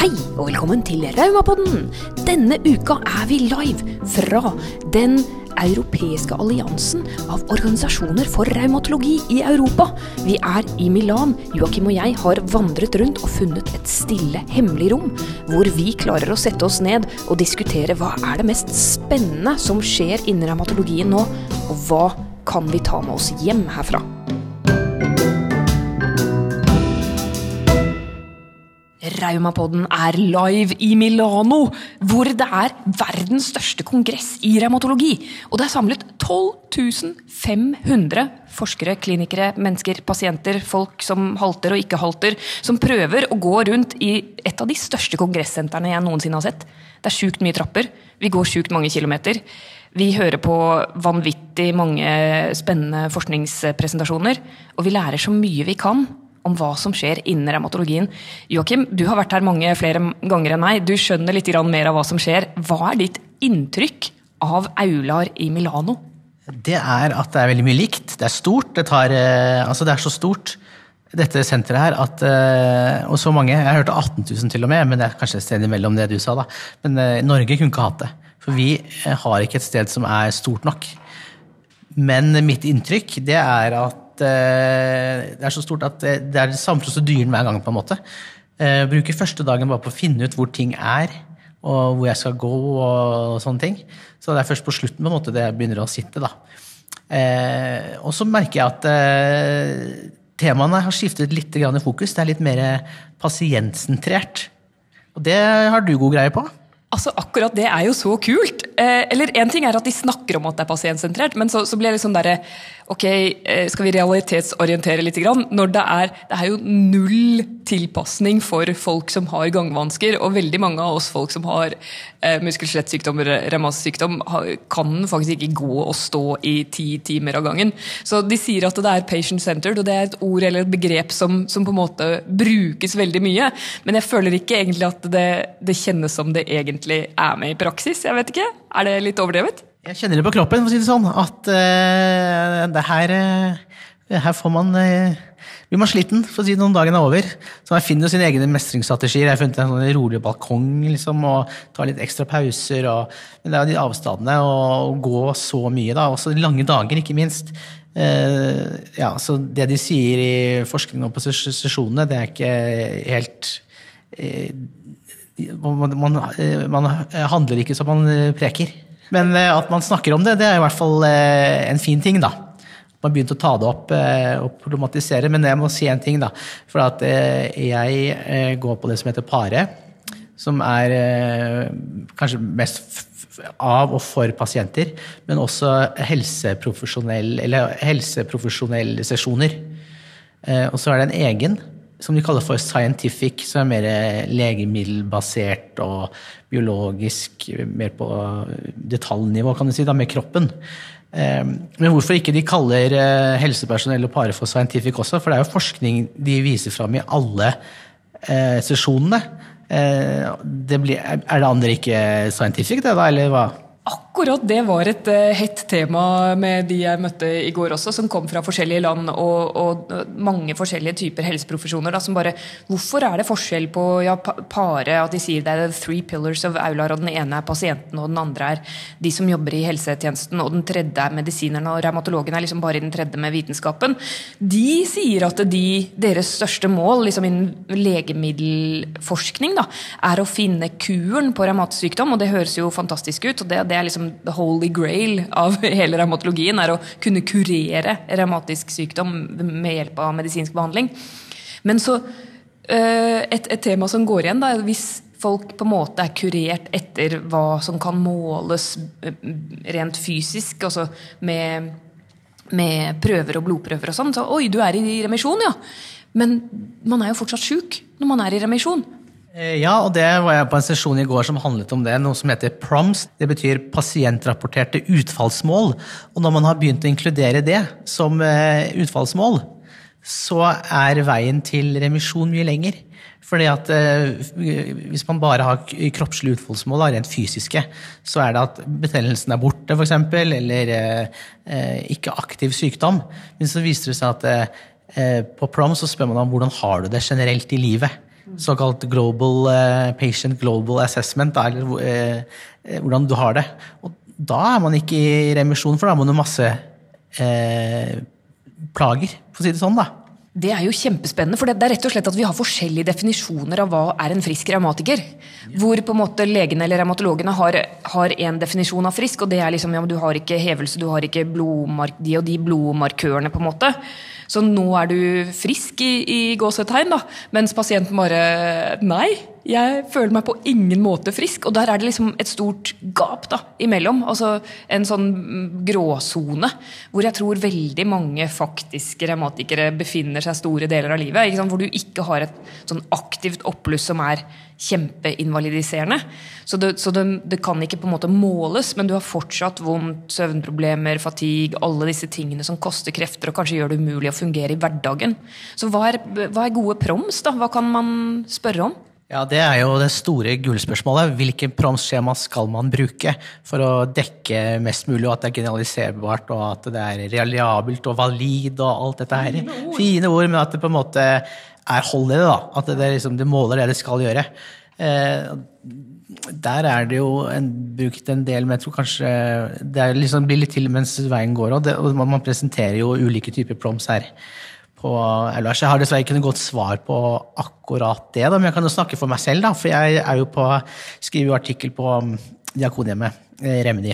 Hei og velkommen til Raumapodden! Denne uka er vi live fra den europeiske alliansen av organisasjoner for revmatologi i Europa. Vi er i Milan. Joakim og jeg har vandret rundt og funnet et stille, hemmelig rom, hvor vi klarer å sette oss ned og diskutere hva er det mest spennende som skjer innen revmatologien nå, og hva kan vi ta med oss hjem herfra? Raumapodden er live i Milano, hvor det er verdens største kongress i revmatologi. Og det er samlet 12 500 forskere, klinikere, mennesker, pasienter, folk som halter og ikke halter, som prøver å gå rundt i et av de største kongressentrene jeg noensinne har sett. Det er sjukt mye trapper. Vi går sjukt mange kilometer. Vi hører på vanvittig mange spennende forskningspresentasjoner. Og vi lærer så mye vi kan om hva som skjer innen revmatologien. Joakim, du har vært her mange flere ganger enn meg. Du skjønner litt mer av hva som skjer. Hva er ditt inntrykk av Aular i Milano? Det er at det er veldig mye likt. Det er stort. Det, tar, eh, altså det er så stort, dette senteret her, at, eh, og så mange. Jeg hørte 18 000 til og med, men det er kanskje et sted imellom det du sa. da. Men eh, Norge kunne ikke hatt det. For vi har ikke et sted som er stort nok. Men mitt inntrykk det er at det er så stort at det er den samme prosedyren hver gang. på en måte. Jeg bruker første dagen bare på å finne ut hvor ting er, og hvor jeg skal gå. og sånne ting. Så det er først på slutten på en måte det begynner å sitte. da. Eh, og så merker jeg at eh, temaene har skiftet litt i fokus. Det er litt mer pasientsentrert. Og det har du god greie på? Altså, Akkurat det er jo så kult! Eh, eller Én ting er at de snakker om at det er pasientsentrert, men så, så blir det liksom derre Ok, eh, skal vi realitetsorientere litt? Når det er, det er jo null tilpasning for folk som har gangvansker, og veldig mange av oss folk som har eh, muskel-skjelettsykdom, revmassykdom, kan faktisk ikke gå og stå i ti timer av gangen. Så de sier at det er patient-centered, og det er et ord eller et begrep som, som, på en måte brukes veldig mye. Men jeg føler ikke egentlig at det, det kjennes som det egentlig er med i praksis. Jeg vet ikke. Er det litt overdrevet? Jeg kjenner det på kroppen, for å si det sånn, at uh, det her, uh, her får man uh, blir man sliten for å si når dagen er over. Så man finner sine egne mestringsstrategier. Jeg har funnet en sånn rolig balkong liksom, og tar litt ekstra pauser. Og, men det er jo de avstandene og gå så mye. da, Også lange dager, ikke minst. ja, så Det de sier i forskning og på sesjonene, det er ikke helt man, man, man handler ikke som man preker. Men eh, at man snakker om det, det er i hvert fall eh, en fin ting, da. Man begynte å ta det opp eh, og problematisere, men jeg må si en ting, da. For at jeg går på det som heter PARE, som er kanskje mest av og for pasienter, men også helseprofesjonell, eller helseprofesjonelle sesjoner. Og så er det en egen som de kaller for scientific, som er mer legemiddelbasert og biologisk, mer på detaljnivå, kan du si, da, med kroppen. Eh, men hvorfor ikke de kaller eh, helsepersonell og pare for scientific også? For det er jo forskning de viser fram i alle eh, sesjonene. Det blir, er det andre ikke scientific, det da, eller hva? Akkurat det var et uh, hett tema med de jeg møtte i går også, som kom fra forskjellige land og, og mange forskjellige typer helseprofesjoner. Da, som bare Hvorfor er det forskjell på ja, pare, at de sier det er the three pillars of Aular, og den ene er pasienten, og den andre er de som jobber i helsetjenesten, og den tredje er medisinerne, og revmatologen er liksom bare i den tredje med vitenskapen. De sier at de, deres største mål liksom innen legemiddelforskning da, er å finne kuren på revmatsykdom, og det høres jo fantastisk ut. og det, det er liksom the holy grail av hele revmatologien, er å kunne kurere revmatisk sykdom med hjelp av medisinsk behandling. Men så eh, et, et tema som går igjen, da, hvis folk på en måte er kurert etter hva som kan måles eh, rent fysisk, altså med, med prøver og blodprøver og sånn, så oi, du er i remisjon, ja. Men man er jo fortsatt sjuk når man er i remisjon. Eh, ja, og det var jeg på en sesjon i går som handlet om det. Noe som heter PROMS. Det betyr pasientrapporterte utfallsmål. Og når man har begynt å inkludere det som eh, utfallsmål, så er veien til remisjon mye lenger. Fordi at eh, Hvis man bare har kroppslige utfallsmål, rent fysiske, så er det at betennelsen er borte, f.eks., eller ikke aktiv sykdom. Men så viser det seg at på PROM så spør man om hvordan har du det generelt i livet. Såkalt global eh, patient global assessment, eller eh, eh, hvordan du har det. Og da er man ikke i remisjon, for da har man jo masse eh, plager, for å si det sånn. da. Det er jo kjempespennende, for det er rett og slett at vi har forskjellige definisjoner av hva er en frisk revmatiker. Hvor på en måte legene eller revmatologene har, har en definisjon av frisk, og det er liksom ja, du har ikke hevelse, du har ikke de og de blodmarkørene, på en måte. Så nå er du frisk i, i gåsetegn, da. Mens pasienten bare Nei, jeg føler meg på ingen måte frisk. Og der er det liksom et stort gap da, imellom. Altså en sånn gråsone. Hvor jeg tror veldig mange faktiske revmatikere befinner seg store deler av livet. Hvor du ikke har et sånn aktivt oppbluss som er kjempeinvalidiserende. Så, det, så det, det, kan ikke på en måte måles, men du har fortsatt vondt, søvnproblemer, fatigue, alle disse tingene som koster krefter og kanskje gjør det umulig å fungere i hverdagen. Så hva er, hva er gode proms? da? Hva kan man spørre om? Ja, Det er jo det store gullspørsmålet. Hvilke promsskjema skal man bruke for å dekke mest mulig, og at det er generaliserbart, og at det er reliabelt og valid og alt dette her. Fine ord, men at det på en måte er hold i det. da, At det, liksom, det måler det det skal gjøre. Eh, der er det jo en, brukt en del, men jeg tror kanskje det liksom blir litt til mens veien går. Og, det, og man presenterer jo ulike typer proms her. På, ellers, jeg har dessverre ikke noe godt svar på akkurat det, da, men jeg kan jo snakke for meg selv. da, For jeg er jo på, skriver jo artikkel på um, Diakonhjemmet, eh, Remedy.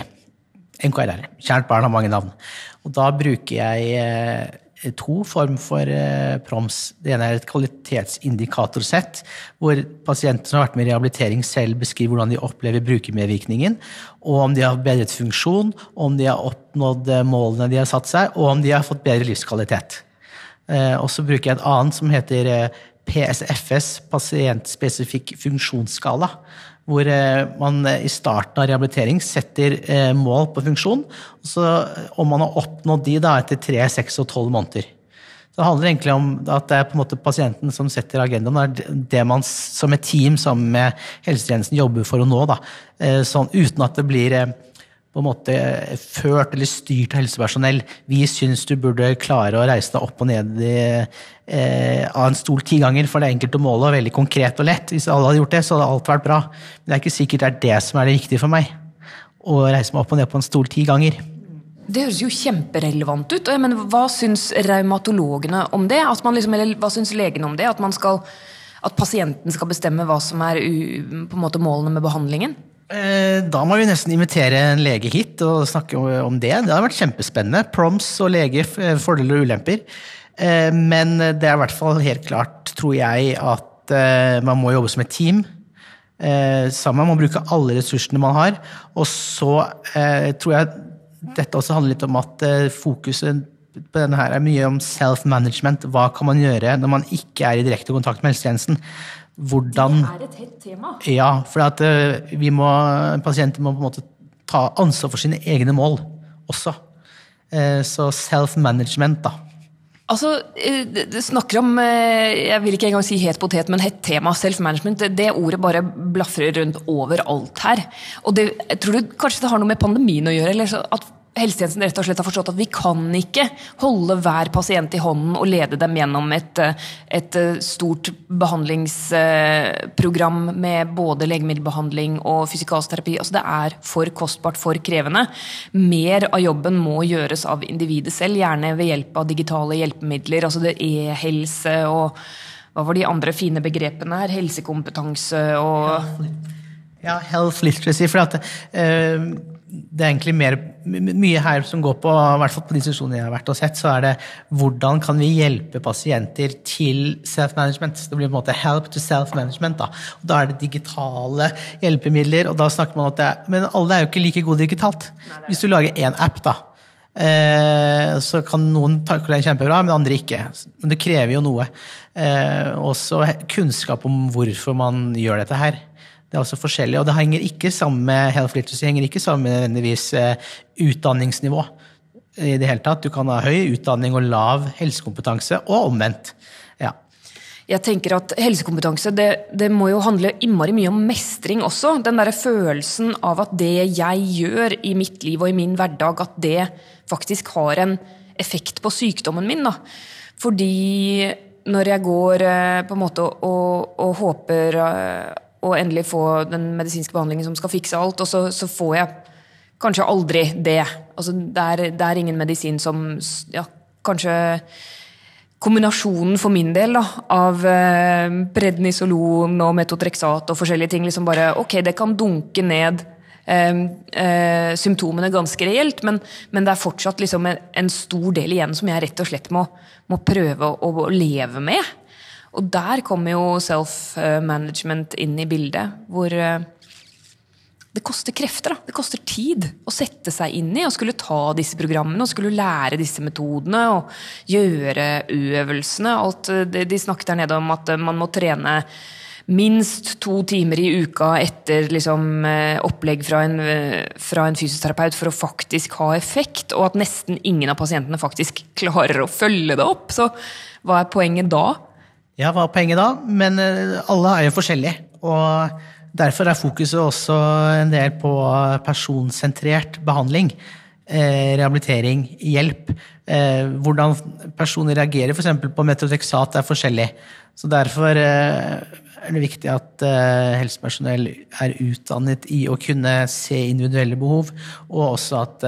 NKRR. Kjært barn har mange navn. Og da bruker jeg eh, to form for eh, proms. Det ene er et kvalitetsindikatorsett, hvor pasienter som har vært med i rehabilitering, selv beskriver hvordan de opplever brukermedvirkningen, og om de har bedret funksjon, om de har oppnådd målene de har satt seg, og om de har fått bedre livskvalitet. Eh, og så bruker jeg et annet som heter PSFS, pasientspesifikk funksjonsskala hvor eh, man eh, i starten av rehabilitering setter eh, mål på funksjon. Og så, om man har oppnådd de da, etter tre, seks og tolv måneder. Så det handler egentlig om at det er på en måte pasienten som setter agendaen. Det er det man som et team sammen med helsetjenesten jobber for å nå. Da. Sånn, uten at det blir på en måte ført eller styrt av helsepersonell. Vi syns du burde klare å reise deg opp og ned i, eh, av en stol ti ganger, for det er enkelt å måle og veldig konkret og lett. Hvis alle hadde gjort det, så hadde alt vært bra. Men det er ikke sikkert det er det som er det viktige for meg. Å reise meg opp og ned på en stol ti ganger. Det høres jo kjemperelevant ut. Men hva syns revmatologene om det? Liksom, eller hva syns legene om det? At, skal, at, pasienten skal bestemme hva som er måte målene med behandlingen? Eh, da må vi nesten invitere en lege hit og snakke om det. Det har vært kjempespennende. Proms og lege, eh, fordeler og ulemper. Eh, men det er i hvert fall helt klart, tror jeg, at man må jobbe som et team. Sammen. Man må bruke alle ressursene man har. Og så tror jeg dette også handler litt om at fokuset på denne her er mye om self-management. Hva kan man gjøre når man ikke er i direkte kontakt med helsetjenesten? Hvordan Det er et hett tema. Ja, for at eh, vi må, pasienter må på en måte ta ansvar for sine egne mål også. Eh, så self-management, da. Altså, eh, det snakker om Jeg vil ikke engang si het potet, men hett tema. Self-management. Det ordet bare blafrer rundt overalt her. Og det, jeg tror du kanskje det har noe med pandemien å gjøre. eller at helsetjenesten rett og slett har forstått at vi kan ikke holde hver pasient i hånden og lede dem gjennom et, et stort behandlingsprogram med både legemiddelbehandling og fysikalsterapi. Altså det er for kostbart, for krevende. Mer av jobben må gjøres av individet selv, gjerne ved hjelp av digitale hjelpemidler. altså det E-helse og hva var de andre fine begrepene her? Helsekompetanse og Ja, health literacy. For at uh det er egentlig mer, mye her som går på i hvert fall på de institusjonene jeg har vært og sett, så er det hvordan kan vi hjelpe pasienter til self-management. Det blir på en måte help to self-management. Da og da er det digitale hjelpemidler. og da snakker man at det er, Men alle er jo ikke like gode digitalt. Hvis du lager én app, da, eh, så kan noen takle den kjempebra, men andre ikke. Men det krever jo noe. Eh, også kunnskap om hvorfor man gjør dette her. Det er også forskjellig, og det henger ikke sammen med health literacy, henger ikke sammen med nødvendigvis eh, utdanningsnivå. i det hele tatt. Du kan ha høy utdanning og lav helsekompetanse, og omvendt. Ja. Jeg tenker at Helsekompetanse det, det, må jo handle innmari mye om mestring også. Den der følelsen av at det jeg gjør i mitt liv og i min hverdag, at det faktisk har en effekt på sykdommen min. Da. Fordi når jeg går eh, på en måte og, og håper å endelig få den medisinske behandlingen som skal fikse alt, og så, så får jeg kanskje aldri det. Altså, det, er, det er ingen medisin som ja, Kanskje kombinasjonen for min del da, av eh, prednisolon og metotrexat og forskjellige ting liksom bare, Ok, det kan dunke ned eh, eh, symptomene ganske reelt, men, men, det er fortsatt liksom en, en, stor del igjen som jeg rett og slett må, må prøve å, å, leve med. Og der kommer jo self-management inn i bildet, hvor eh, det koster krefter. Da. Det koster tid å sette seg inn i og skulle ta disse programmene og skulle lære disse metodene og gjøre øvelsene. Alt de snakket der nede om at man må trene minst to timer i uka etter liksom, eh, opplegg fra en, fra en, fysioterapeut for å faktisk ha effekt, og at nesten ingen av pasientene faktisk klarer å følge det opp. Så hva er poenget da? Ja, hva er poenget da? Men eh, alle er jo forskjellige. Og Derfor er fokuset også en del på personsentrert behandling. Eh, rehabilitering, hjelp. Eh, hvordan personer reagerer f.eks. på metotrexat er forskjellig. Så derfor er det viktig at helsepersonell er utdannet i å kunne se individuelle behov, og også at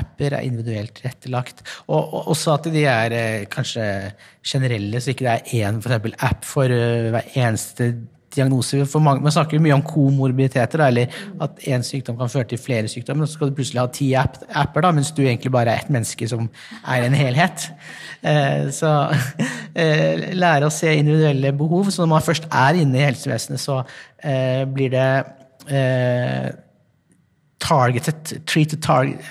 apper er individuelt tilrettelagt. Og også at de er kanskje generelle, så ikke det er én for app for hver eneste diagnose. For mange, man snakker mye om komorbiditeter, eller at én sykdom kan føre til flere sykdommer. Så skal du plutselig ha ti app, apper, da, mens du egentlig bare er ett menneske som er en helhet. Eh, så eh, lære å se individuelle behov. Så når man først er inne i helsevesenet, så eh, blir det eh, targeted, treated target,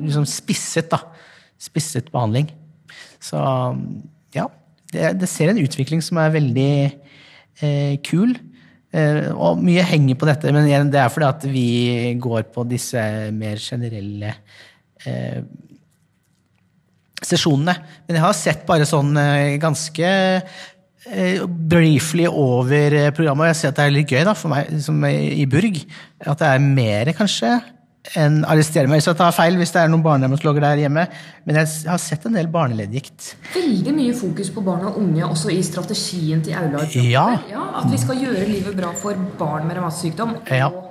liksom spisset, da. Spisset behandling. Så ja, det, det ser en utvikling som er veldig kul. Eh, og mye henger på dette, men igjen, det er fordi at vi går på disse mer generelle eh, sesjonene. Men jeg har sett bare sånn eh, ganske eh, briefly over programmet, og jeg ser at det er litt gøy da, for meg liksom i Burg. At det er mer, kanskje, en, arrestere meg hvis jeg tar feil, hvis det er noen barnehjemslogger der hjemme. Men jeg har sett en del barneleddgikt. Veldig mye fokus på barn og unge også i strategien til Aula. Ja. ja. At vi skal gjøre livet bra for barn med revmatsykdom. Ja. Og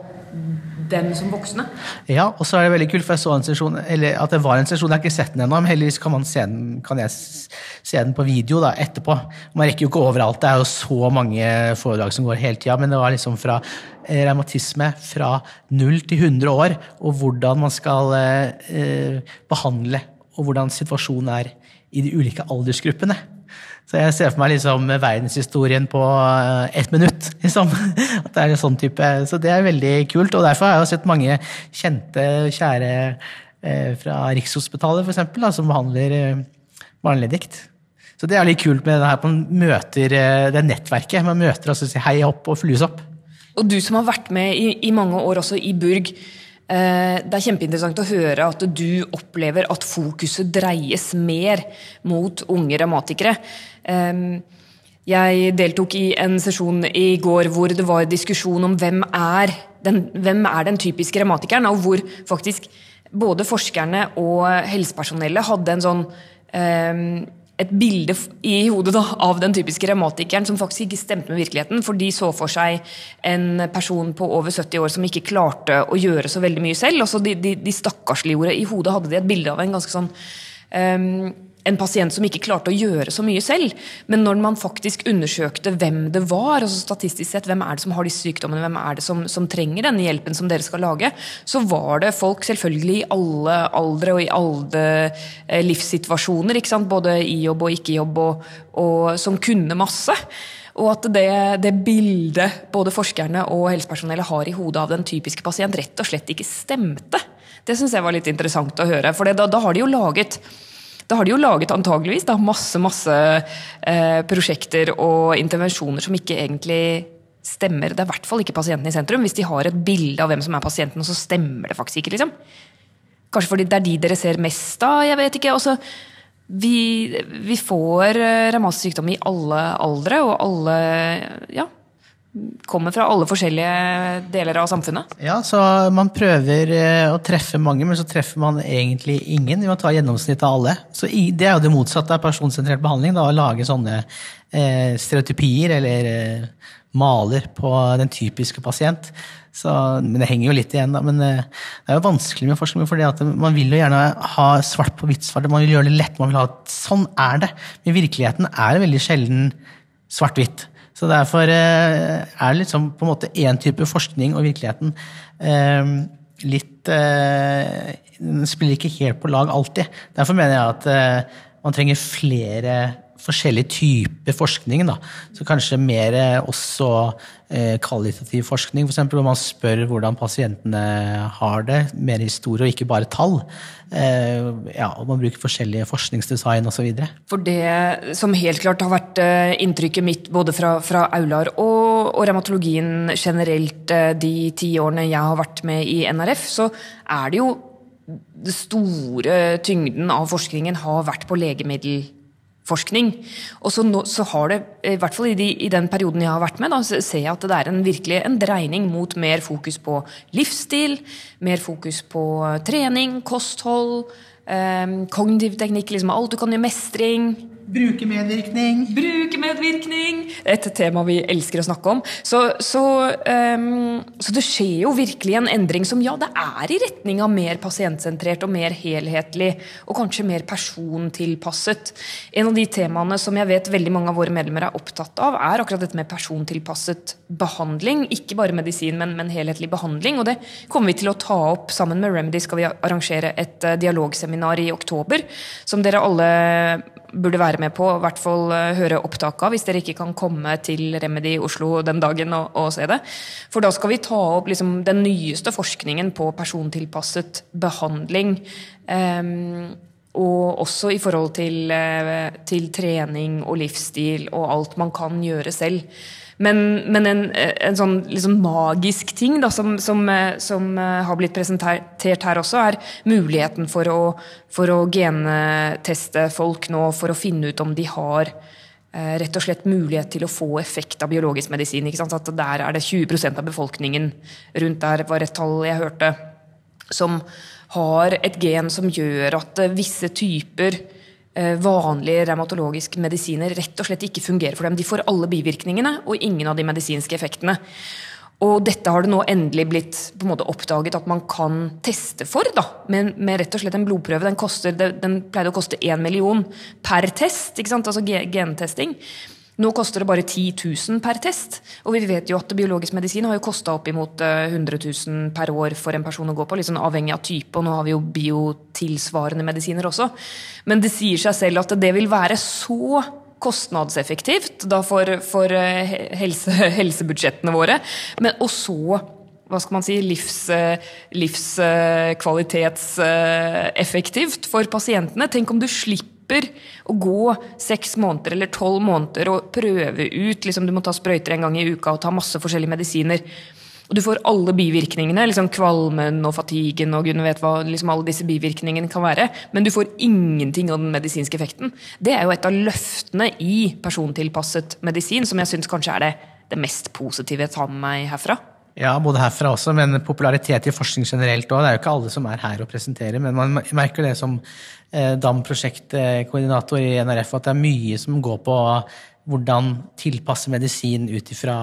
dem som voksne. Ja, og så er det veldig kult, for jeg så en sesjon, eller at det var en sesjon, jeg har ikke sett den ennå, men heldigvis kan, den, kan jeg se den på video da, etterpå. Man rekker jo ikke overalt, det er jo så mange foredrag som går hele tida, men det var liksom fra Eh, revmatisme fra 0 til 100 år, og hvordan man skal eh, behandle, og hvordan situasjonen er i de ulike aldersgruppene. Så jeg ser for meg liksom verdenshistorien på eh, ett minutt. Liksom. At det er en sånn type, så det er veldig kult. Og derfor har jeg sett mange kjente, kjære fra Rikshospitalet f.eks., som behandler barneleddgikt. Så det er litt kult med det her, man møter det nettverket. Man møter og sier hei hopp og flus opp. Og du som har vært med i, i mange år også i Burg. Eh, det er kjempeinteressant å høre at du opplever at fokuset dreies mer mot unge revmatikere. Jeg deltok i en sesjon i går hvor det var diskusjon om hvem er den, hvem er den typiske revmatikeren, og hvor faktisk både forskerne og helsepersonellet hadde en sånn et bilde i hodet da, av den typiske revmatikeren som faktisk ikke stemte med virkeligheten. For de så for seg en person på over 70 år som ikke klarte å gjøre så veldig mye selv. Altså de, de, de stakkarsliggjorde. I hodet hadde de et bilde av en ganske sånn um, en pasient som ikke klarte å gjøre så mye selv. Men når man faktisk undersøkte hvem det var, altså statistisk sett, hvem er det som har disse sykdommene, hvem er det som, som trenger denne hjelpen som dere skal lage, så var det folk selvfølgelig i alle aldre og i alle eh, livssituasjoner. Både i jobb og ikke jobb, og, og som kunne masse. Og at det, det, bildet både forskerne og helsepersonellet har i hodet av den typiske pasient, rett og slett ikke stemte. Det syns jeg var litt interessant å høre. For da, da har de jo laget da har de jo laget antageligvis da, masse masse eh, prosjekter og intervensjoner som ikke egentlig stemmer. Det er i hvert fall ikke pasienten i sentrum. Hvis de har et bilde av hvem som er pasienten, så stemmer det faktisk ikke. liksom. Kanskje fordi det er de dere ser mest av, jeg vet ikke. Også, vi, vi får eh, revmatisk sykdom i alle aldre og alle ja, kommer fra alle forskjellige deler av samfunnet. Ja, så man prøver eh, å treffe mange, men så treffer man egentlig ingen. Vi må ta gjennomsnittet av alle. Så det er jo det motsatte av personsentrert behandling. Da, å lage sånne eh, stereotypier eller eh, maler på den typiske pasient. Så, men det henger jo litt igjen, da. Men det er jo vanskelig med forskning, for man vil jo gjerne ha svart på hvitt-svart. Man vil gjøre det lett. man vil ha Sånn er det. Men virkeligheten er veldig sjelden svart-hvitt. Så derfor eh, er det liksom på en måte én type forskning, og virkeligheten eh, litt eh, Den spiller ikke helt på lag alltid. Derfor mener jeg at man trenger flere forskjellige typer forskning. Da. Så kanskje mer også eh, kvalitativ forskning, f.eks. hvor man spør hvordan pasientene har det. Mer historie og ikke bare tall. Eh, ja, og man bruker forskjellige forskningsdesign osv. For det som helt klart har vært eh, inntrykket mitt både fra, fra Aular og, og revmatologien generelt eh, de ti årene jeg har vært med i NRF, så er det jo den store tyngden av forskningen har vært på legemiddel forskning. Og så, nå, så, har det, i hvert fall i, de, i, den perioden jeg har vært med, da, så ser jeg at det er en virkelig en dreining mot mer fokus på livsstil, mer fokus på trening, kosthold, eh, kognitiv teknikk, liksom alt du kan gjøre, mestring. Brukermedvirkning. Brukermedvirkning! Et tema vi elsker å snakke om. Så, så, um, så, det skjer jo virkelig en endring som ja, det er i retning av mer pasientsentrert og mer helhetlig. Og kanskje mer persontilpasset. En av de temaene som jeg vet veldig mange av våre medlemmer er opptatt av, er akkurat dette med persontilpasset behandling. Ikke bare medisin, men, men helhetlig behandling. Og det kommer vi til å ta opp sammen med Remedy. Skal vi arrangere et uh, dialogseminar i oktober, som dere alle burde være med på, i hvert fall eh, høre opptak av, hvis dere ikke kan komme til Remedy Oslo den dagen og, og se det. For da skal vi ta opp liksom, den nyeste forskningen på persontilpasset behandling. Um, og også i forhold til, eh, til, trening og livsstil og alt man kan gjøre selv. Men, men en, en, sånn liksom magisk ting da, som, som, som, eh, har blitt presentert her også, er muligheten for å, for å geneteste folk nå for å finne ut om de har eh, rett og slett mulighet til å få effekt av biologisk medisin. At der er det 20% av befolkningen rundt der, var et tall jeg hørte, som har et gen som gjør at visse typer Eh, vanlige revmatologiske medisiner rett og slett ikke fungerer for dem. De får alle bivirkningene og ingen av de medisinske effektene. Og dette har det nå endelig blitt på en måte oppdaget at man kan teste for. da, Med, med rett og slett en blodprøve. Den, koster, den pleide å koste én million per test, ikke sant? altså gentesting. Nå koster det bare 10 000 per test. Og vi vet jo at biologisk medisin har jo kosta oppimot 100 000 per år for en person å gå på. litt sånn avhengig av type, og nå har vi jo biotilsvarende medisiner også. Men det sier seg selv at det vil være så kostnadseffektivt da for, for eh, helse, helsebudsjettene våre. Men, og så hva skal man si, livs, livskvalitetseffektivt for pasientene. Tenk om du slipper slipper å gå seks måneder eller tolv måneder og prøve ut liksom Du må ta sprøyter en gang i uka og ta masse forskjellige medisiner. Og du får alle bivirkningene, liksom kvalmen og fatiguen og gudene vet hva liksom alle disse bivirkningene kan være. Men du får ingenting av den medisinske effekten. Det er jo et av løftene i persontilpasset medisin, som jeg syns kanskje er det, det mest positive jeg tar med meg herfra. Ja, både herfra også, men popularitet i forskning generelt òg. Det er jo ikke alle som er her og presenterer, men man merker det som eh, DAM-prosjektkoordinator i NRF, at det er mye som går på hvordan tilpasse medisin ut ifra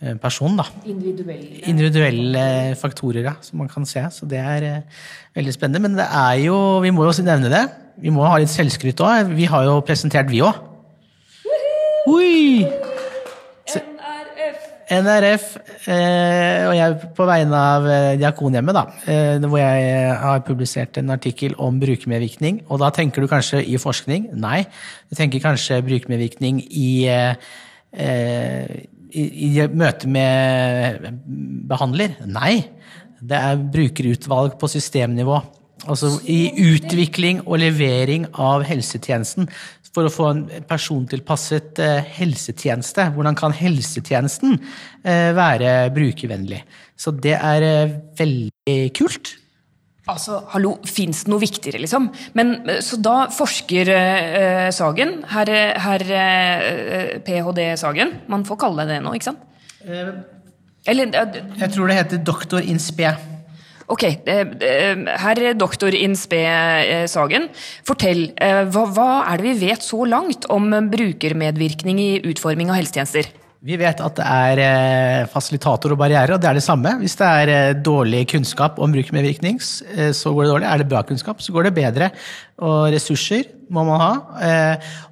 eh, personen. da. Individuelle. Individuelle faktorer, ja, som man kan se. Så det er eh, veldig spennende. Men det er jo, vi må jo også nevne det. Vi må ha litt selvskryt òg. Vi har jo presentert, vi òg. NRF, eh, og jeg på vegne av eh, Diakonhjemmet, da, eh, hvor jeg har publisert en artikkel om brukermedvirkning. Og da tenker du kanskje i forskning? Nei. Du tenker kanskje brukermedvirkning i, i, i møte med behandler? Nei. Det er brukerutvalg på systemnivå. Altså i utvikling og levering av helsetjenesten for å få en persontilpasset eh, helsetjeneste. Hvordan kan helsetjenesten eh, være brukervennlig? Så det er eh, veldig kult. Altså, hallo, Fins det noe viktigere, liksom? Men, så da forsker eh, Sagen, herr her, eh, ph.d. Sagen, man får kalle det det nå, ikke sant? Eller eh, Jeg tror det heter Doktor in spe. Ok, eh, eh, herr doktor Inspe eh, Sagen. Fortell, hva er det vi vet så langt om brukermedvirkning i utforming av helsetjenester? Vi vet at det er eh, fasilitator og barriere, og det er det samme. Hvis det er eh, dårlig kunnskap om brukermedvirkning, eh, så går det dårlig. Er det bra kunnskap, så går det bedre. Og ressurser må man ha.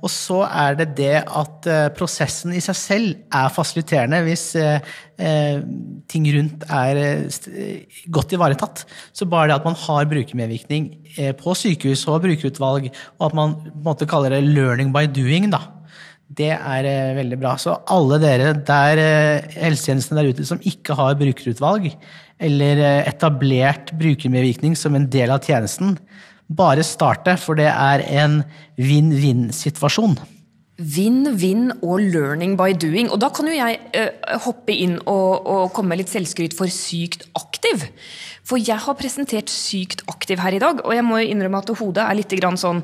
Og så er det det at prosessen i seg selv er fasiliterende hvis ting rundt er godt ivaretatt. Så bare det at man har brukermedvirkning på sykehus og brukerutvalg, og at man på en måte kaller det 'learning by doing', da. Det er eh, veldig bra. Så alle dere der eh, helsetjenestene der ute som ikke har brukerutvalg, eller eh, etablert brukermedvirkning som en del av tjenesten, bare starte, for det er en vinn-vinn-situasjon. Vinn-vinn og learning by doing. Og da kan jo jeg eh, hoppe inn og, og komme med litt selvskryt for Sykt aktiv. For jeg har presentert Sykt aktiv her i dag, og jeg må jo innrømme at hodet er litt sånn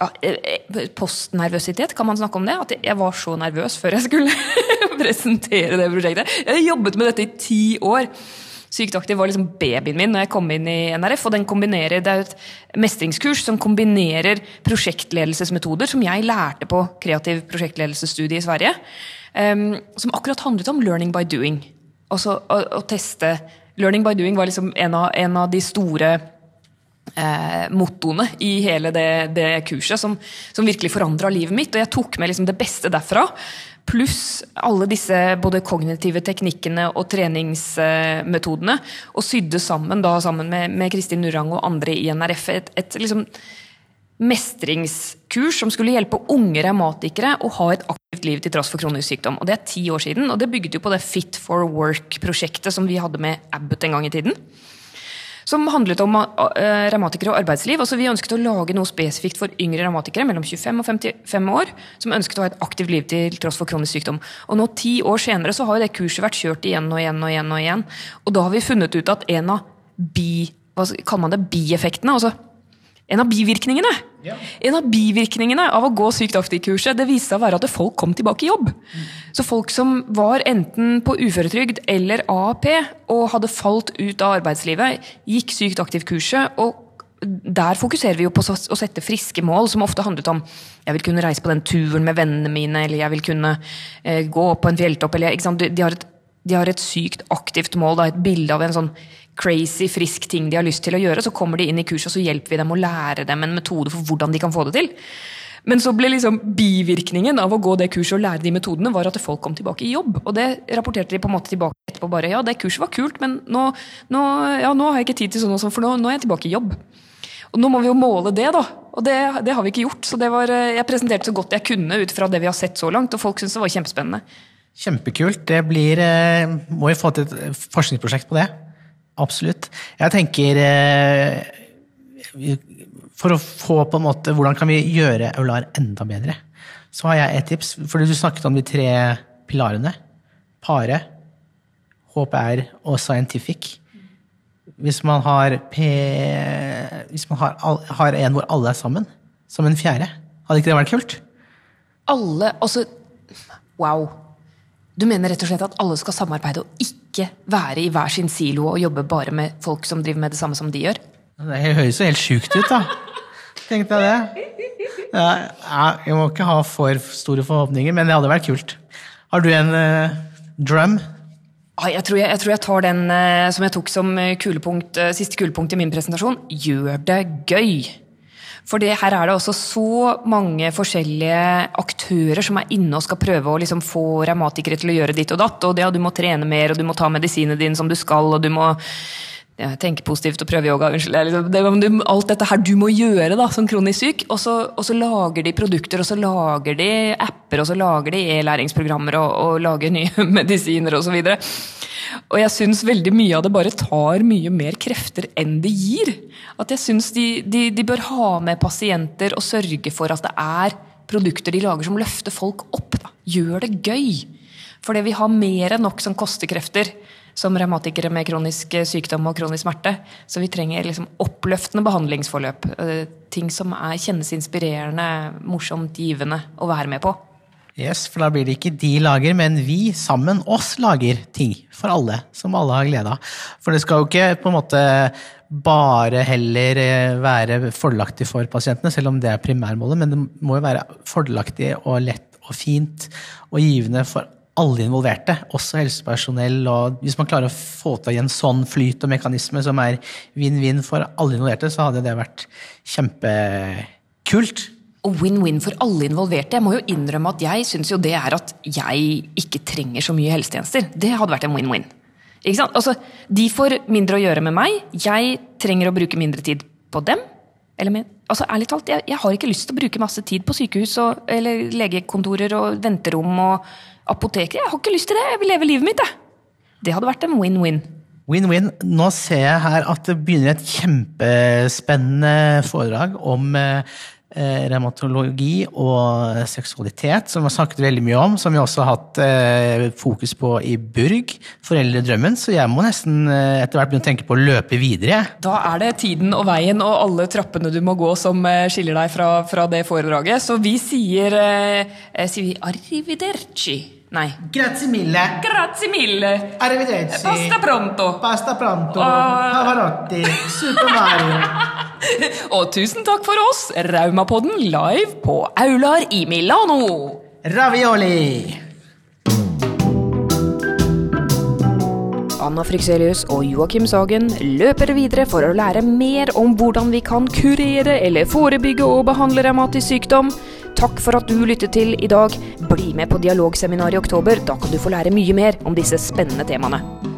ja, eh, Postnervøsitet, kan man snakke om det? At jeg var så nervøs før jeg skulle presentere det prosjektet. Jeg har jobbet med dette i ti år. Sykt aktiv var liksom babyen min når jeg kom inn i NRF. og den kombinerer, Det er et mestringskurs som kombinerer prosjektledelsesmetoder som jeg lærte på kreativ prosjektledelsesstudie i Sverige. um, som akkurat handlet om learning by doing. Altså å, å teste Learning by doing var liksom en av, en av de store eh, mottoene i hele det, det kurset som, som virkelig forandra livet mitt. Og jeg tok med liksom det beste derfra. Pluss alle disse både kognitive teknikkene og treningsmetodene. Og sydde sammen da sammen med, Kristin Nurang og andre i NRF et, et liksom mestringskurs som skulle hjelpe unge revmatikere å ha et aktivt liv til tross for kronisk sykdom. Og Det er ti år siden, og det bygget jo på det Fit for Work-prosjektet som vi hadde med Abbott en gang i tiden som handlet om uh, revmatikere og arbeidsliv. Altså, vi ønsket å lage noe spesifikt for yngre revmatikere mellom 25 og 55 år, som ønsket å ha et aktivt liv til tross for kronisk sykdom. Og nå Ti år senere så har det kurset vært kjørt igjen og igjen og igjen. Og igjen. Og da har vi funnet ut at en av bi, hva kaller man det, bieffektene altså en av bivirkningene En av bivirkningene av å gå Sykt aktiv-kurset det viste seg å være at folk kom tilbake i jobb. Så folk som var enten på uføretrygd eller AAP og hadde falt ut av arbeidslivet, gikk Sykt aktiv-kurset. og der fokuserer vi jo på å sette friske mål, som ofte handlet om jeg vil kunne reise på den turen med vennene mine, eller jeg vil kunne eh, gå på en fjelltopp. Eller, de, har et, de har et sykt aktivt mål, da, et bilde av en sånn crazy, frisk ting de har lyst til å gjøre. Så kommer de inn i kurset, og så hjelper vi dem å lære dem en metode for hvordan de kan få det til. Men så ble liksom bivirkningen av å gå det kurset og lære de metodene, var at folk kom tilbake i jobb. Og det rapporterte de på en måte tilbake etterpå bare. Ja, det kurset var kult, men nå, nå, ja, nå har jeg ikke tid til sånn og sånn, for nå, nå, er jeg tilbake i jobb. Og nå må vi jo måle det, da. Og det, det har vi ikke gjort. Så var, jeg presenterte så godt jeg kunne ut fra det vi har sett så langt, og folk syntes det var kjempespennende. Kjempekult. Det blir Må vi få til et forskningsprosjekt på det. Absolutt. Jeg tenker For å få på en måte Hvordan kan vi gjøre Aular enda bedre? Så har jeg et tips. For du snakket om de tre pilarene. Pare, HPR og scientific. Hvis man har, P, hvis man har, har en hvor alle er sammen, som en fjerde, hadde ikke det vært kult? Alle Altså, wow. Du mener rett og slett at alle skal samarbeide og ikke være i hver sin silo og jobbe bare med folk som driver med det samme som de gjør? Det høres jo helt sjukt ut, da. Tenkte jeg det. Ja, jeg må ikke ha for store forhåpninger, men det hadde vært kult. Har du en uh, drum? Jeg tror jeg, jeg tror jeg, tar den uh, som jeg tok som kulepunkt, uh, siste kulepunkt i min presentasjon. Gjør det gøy! For det, her er det også så mange forskjellige aktører som er inne og skal prøve å liksom få revmatikere til å gjøre ditt og datt. Og og du må trene mer, og du må ta medisinene dine som du skal, og du må ja, tenke positivt og prøve yoga. Unnskyld. Liksom, det, alt dette her du må gjøre da, som kronisk syk. Og så, og så, lager de produkter, og så lager de apper, og så lager de e-læringsprogrammer og, og lager nye medisiner osv. Og, jeg syns veldig mye av det bare tar mye mer krefter enn det gir. At jeg syns de, de, de bør ha med pasienter og sørge for at det er produkter de lager som løfter folk opp. Da. Gjør det gøy. Fordi vi har mer enn nok som koster krefter som revmatikere med kronisk sykdom og kronisk smerte. Så vi trenger liksom oppløftende behandlingsforløp. Ting som er, kjennes inspirerende, morsomt, givende å være med på. Yes, for da blir det ikke de lager, men vi sammen, oss, lager ting for alle, som alle har glede av. For det skal jo ikke på en måte bare heller eh, være fordelaktig for pasientene, selv om det er primærmålet, men det må jo være fordelaktig og lett og fint og givende for alle involverte, også helsepersonell. og Hvis man klarer å få til en sånn flyt og mekanisme som er vinn-vinn for alle involverte, så hadde det vært kjempekult. Og win-win for alle involverte. Jeg må jo innrømme at jeg syns jo det er at jeg ikke trenger så mye helsetjenester. Det hadde vært en win-win. Ikke sant? Altså, De får mindre å gjøre med meg. Jeg trenger å bruke mindre tid på dem. Eller altså ærlig talt, jeg, jeg, har ikke lyst til å bruke masse tid på sykehus og, eller legekontorer og venterom og apoteker. Jeg har ikke lyst til det. Jeg vil leve livet mitt, jeg. Det hadde vært en win-win. Win-win. Nå ser jeg her at det begynner et kjempespennende foredrag om eh, eh, revmatologi og seksualitet, som vi har snakket veldig mye om. Som vi også har hatt eh, fokus på i Burg, Foreldredrømmen. Så jeg må nesten eh, etter hvert begynne å tenke på å løpe videre. Da er det tiden og veien og alle trappene du må gå som eh, skiller deg fra, fra det foredraget. Så vi sier, eh, sier vi arrivederci. Nei. Grazie mille. Grazie mille. Arrivederci. Pasta pronto. Pasta pronto. Uh... Pavarotti. Super Mario. Og tusen takk for oss, Raumapodden live på Aular i Milano. Ravioli. Anna Frikselius og Joakim Sagen løper videre for å lære mer om hvordan vi kan kurere eller forebygge og behandle revmatisk sykdom. Takk for at du lyttet til i dag. Bli med på dialogseminar i oktober. Da kan du få lære mye mer om disse spennende temaene.